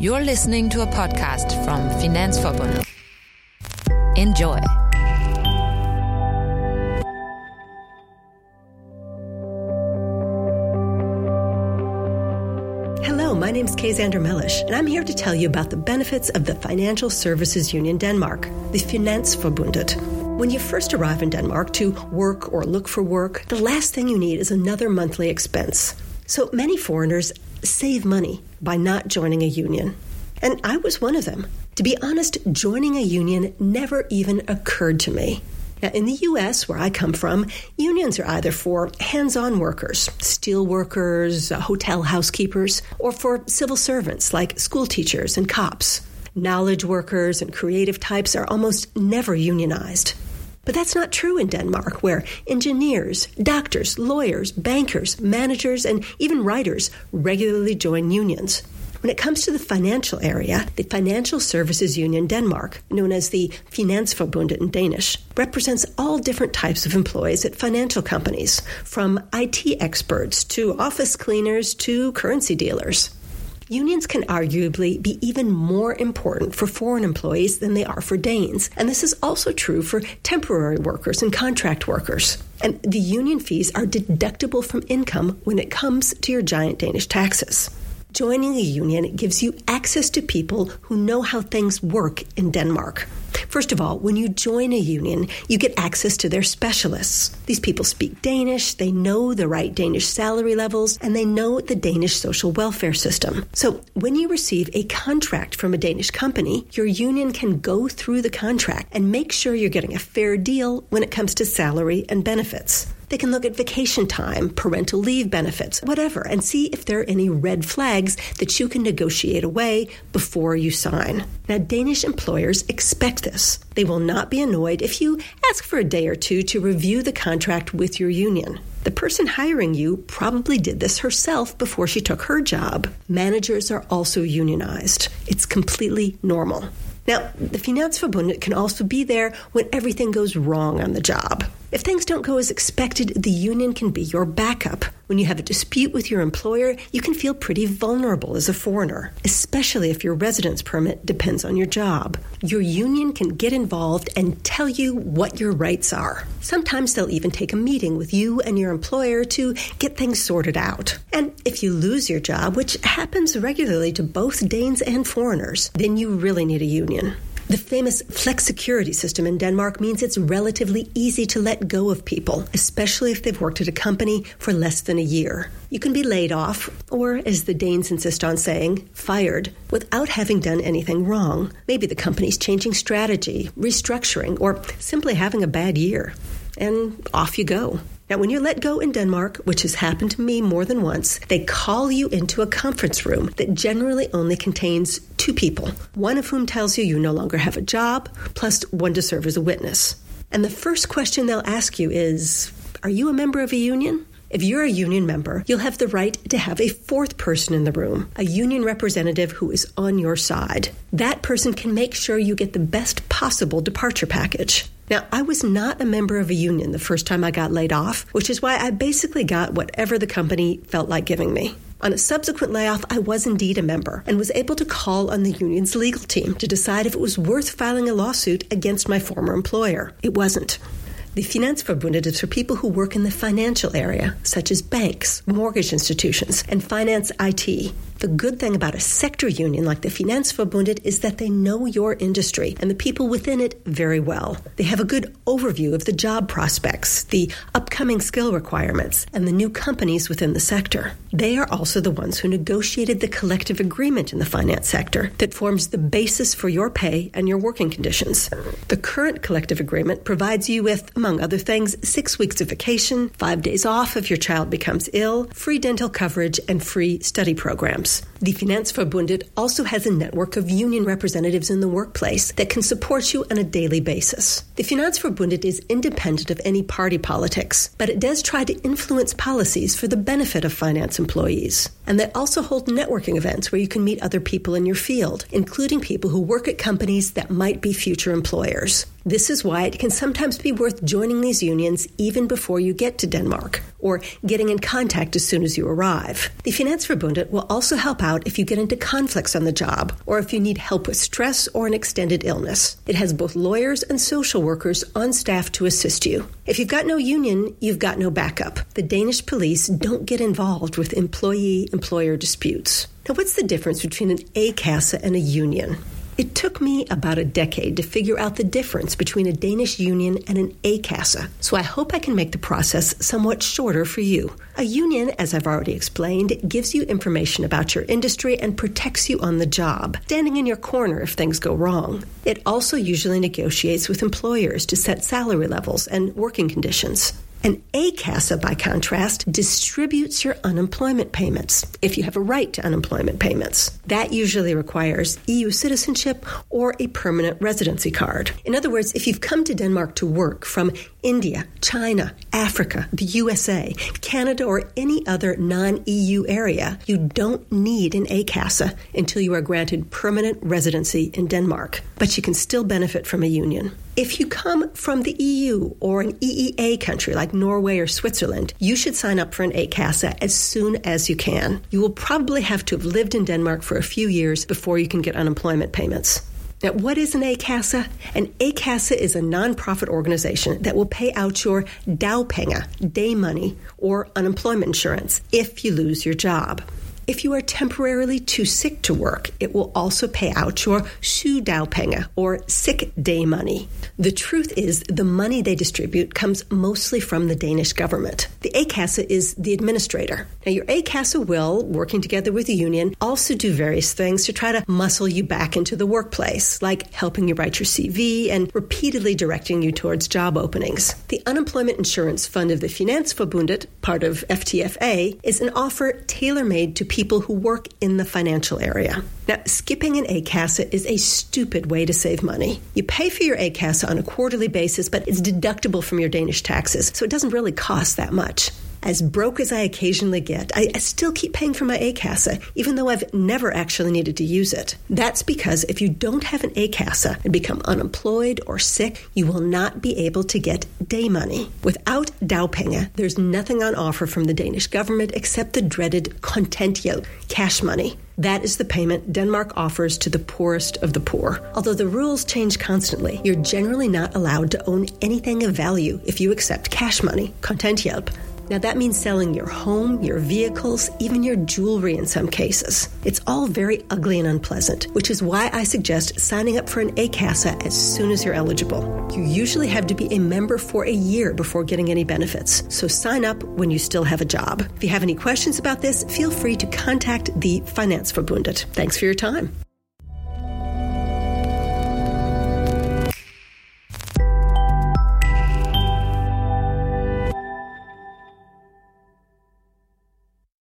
You're listening to a podcast from Finansforbundet. Enjoy. Hello, my name is Kay Xander Mellish, and I'm here to tell you about the benefits of the Financial Services Union Denmark, the Finansforbundet. When you first arrive in Denmark to work or look for work, the last thing you need is another monthly expense. So many foreigners save money by not joining a union. And I was one of them. To be honest, joining a union never even occurred to me. Now, in the U.S., where I come from, unions are either for hands on workers, steel workers, uh, hotel housekeepers, or for civil servants like school teachers and cops. Knowledge workers and creative types are almost never unionized. But that's not true in Denmark, where engineers, doctors, lawyers, bankers, managers, and even writers regularly join unions. When it comes to the financial area, the Financial Services Union Denmark, known as the Finansforbundet in Danish, represents all different types of employees at financial companies, from IT experts to office cleaners to currency dealers. Unions can arguably be even more important for foreign employees than they are for Danes, and this is also true for temporary workers and contract workers. And the union fees are deductible from income when it comes to your giant Danish taxes. Joining a union gives you access to people who know how things work in Denmark. First of all, when you join a union, you get access to their specialists. These people speak Danish, they know the right Danish salary levels, and they know the Danish social welfare system. So when you receive a contract from a Danish company, your union can go through the contract and make sure you're getting a fair deal when it comes to salary and benefits. They can look at vacation time, parental leave benefits, whatever, and see if there are any red flags that you can negotiate away before you sign. Now, Danish employers expect this. They will not be annoyed if you ask for a day or two to review the contract with your union. The person hiring you probably did this herself before she took her job. Managers are also unionized. It's completely normal. Now, the Finansforbundet can also be there when everything goes wrong on the job. If things don't go as expected, the union can be your backup. When you have a dispute with your employer, you can feel pretty vulnerable as a foreigner, especially if your residence permit depends on your job. Your union can get involved and tell you what your rights are. Sometimes they'll even take a meeting with you and your employer to get things sorted out. And if you lose your job, which happens regularly to both Danes and foreigners, then you really need a union. The famous flexicurity system in Denmark means it's relatively easy to let go of people, especially if they've worked at a company for less than a year. You can be laid off, or as the Danes insist on saying, fired, without having done anything wrong. Maybe the company's changing strategy, restructuring, or simply having a bad year. And off you go. Now, when you're let go in Denmark, which has happened to me more than once, they call you into a conference room that generally only contains two people, one of whom tells you you no longer have a job, plus one to serve as a witness. And the first question they'll ask you is Are you a member of a union? If you're a union member, you'll have the right to have a fourth person in the room, a union representative who is on your side. That person can make sure you get the best possible departure package. Now, I was not a member of a union the first time I got laid off, which is why I basically got whatever the company felt like giving me. On a subsequent layoff, I was indeed a member and was able to call on the union's legal team to decide if it was worth filing a lawsuit against my former employer. It wasn't. The Finansforbundet is for people who work in the financial area, such as banks, mortgage institutions, and finance IT. The good thing about a sector union like the Finansforbundet is that they know your industry and the people within it very well. They have a good overview of the job prospects, the upcoming skill requirements, and the new companies within the sector. They are also the ones who negotiated the collective agreement in the finance sector that forms the basis for your pay and your working conditions. The current collective agreement provides you with, among other things, six weeks of vacation, five days off if your child becomes ill, free dental coverage, and free study programs. The Finansforbundet also has a network of union representatives in the workplace that can support you on a daily basis. The Finansforbundet is independent of any party politics, but it does try to influence policies for the benefit of finance employees. And they also hold networking events where you can meet other people in your field, including people who work at companies that might be future employers. This is why it can sometimes be worth joining these unions even before you get to Denmark or getting in contact as soon as you arrive. The Finansforbundet will also help out if you get into conflicts on the job or if you need help with stress or an extended illness. It has both lawyers and social workers on staff to assist you. If you've got no union, you've got no backup. The Danish police don't get involved with employee employer disputes. Now, what's the difference between an A-kasse and a union? It took me about a decade to figure out the difference between a Danish union and an A-kasse, so I hope I can make the process somewhat shorter for you. A union, as I've already explained, gives you information about your industry and protects you on the job, standing in your corner if things go wrong. It also usually negotiates with employers to set salary levels and working conditions. An A-kasse, by contrast, distributes your unemployment payments if you have a right to unemployment payments. That usually requires EU citizenship or a permanent residency card. In other words, if you've come to Denmark to work from India, China, Africa, the USA, Canada, or any other non EU area, you don't need an A-kasse until you are granted permanent residency in Denmark. But you can still benefit from a union. If you come from the EU or an EEA country like Norway or Switzerland, you should sign up for an A-kasse as soon as you can. You will probably have to have lived in Denmark for a few years before you can get unemployment payments. Now, what is an A-kasse? An A-kasse is a nonprofit organization that will pay out your dagpenge, day money, or unemployment insurance if you lose your job. If you are temporarily too sick to work, it will also pay out your sygedagpenge or sick day money. The truth is, the money they distribute comes mostly from the Danish government. The A-kasse is the administrator. Now, your A-kasse will, working together with the union, also do various things to try to muscle you back into the workplace, like helping you write your CV and repeatedly directing you towards job openings. The Unemployment Insurance Fund of the Finansforbundet, part of FTFA, is an offer tailor made to people people who work in the financial area. Now, skipping an A-kasse is a stupid way to save money. You pay for your A-kasse on a quarterly basis, but it's deductible from your Danish taxes, so it doesn't really cost that much. As broke as I occasionally get, I, I still keep paying for my A-kasse, even though I've never actually needed to use it. That's because if you don't have an A-kasse and become unemployed or sick, you will not be able to get day money. Without dagpenge, there's nothing on offer from the Danish government except the dreaded kontanthjælp, cash money. That is the payment Denmark offers to the poorest of the poor. Although the rules change constantly, you're generally not allowed to own anything of value if you accept cash money, kontanthjælp. Now, that means selling your home, your vehicles, even your jewelry in some cases. It's all very ugly and unpleasant, which is why I suggest signing up for an A-kasse as soon as you're eligible. You usually have to be a member for a year before getting any benefits, so sign up when you still have a job. If you have any questions about this, feel free to contact the Finansforbundet. Thanks for your time.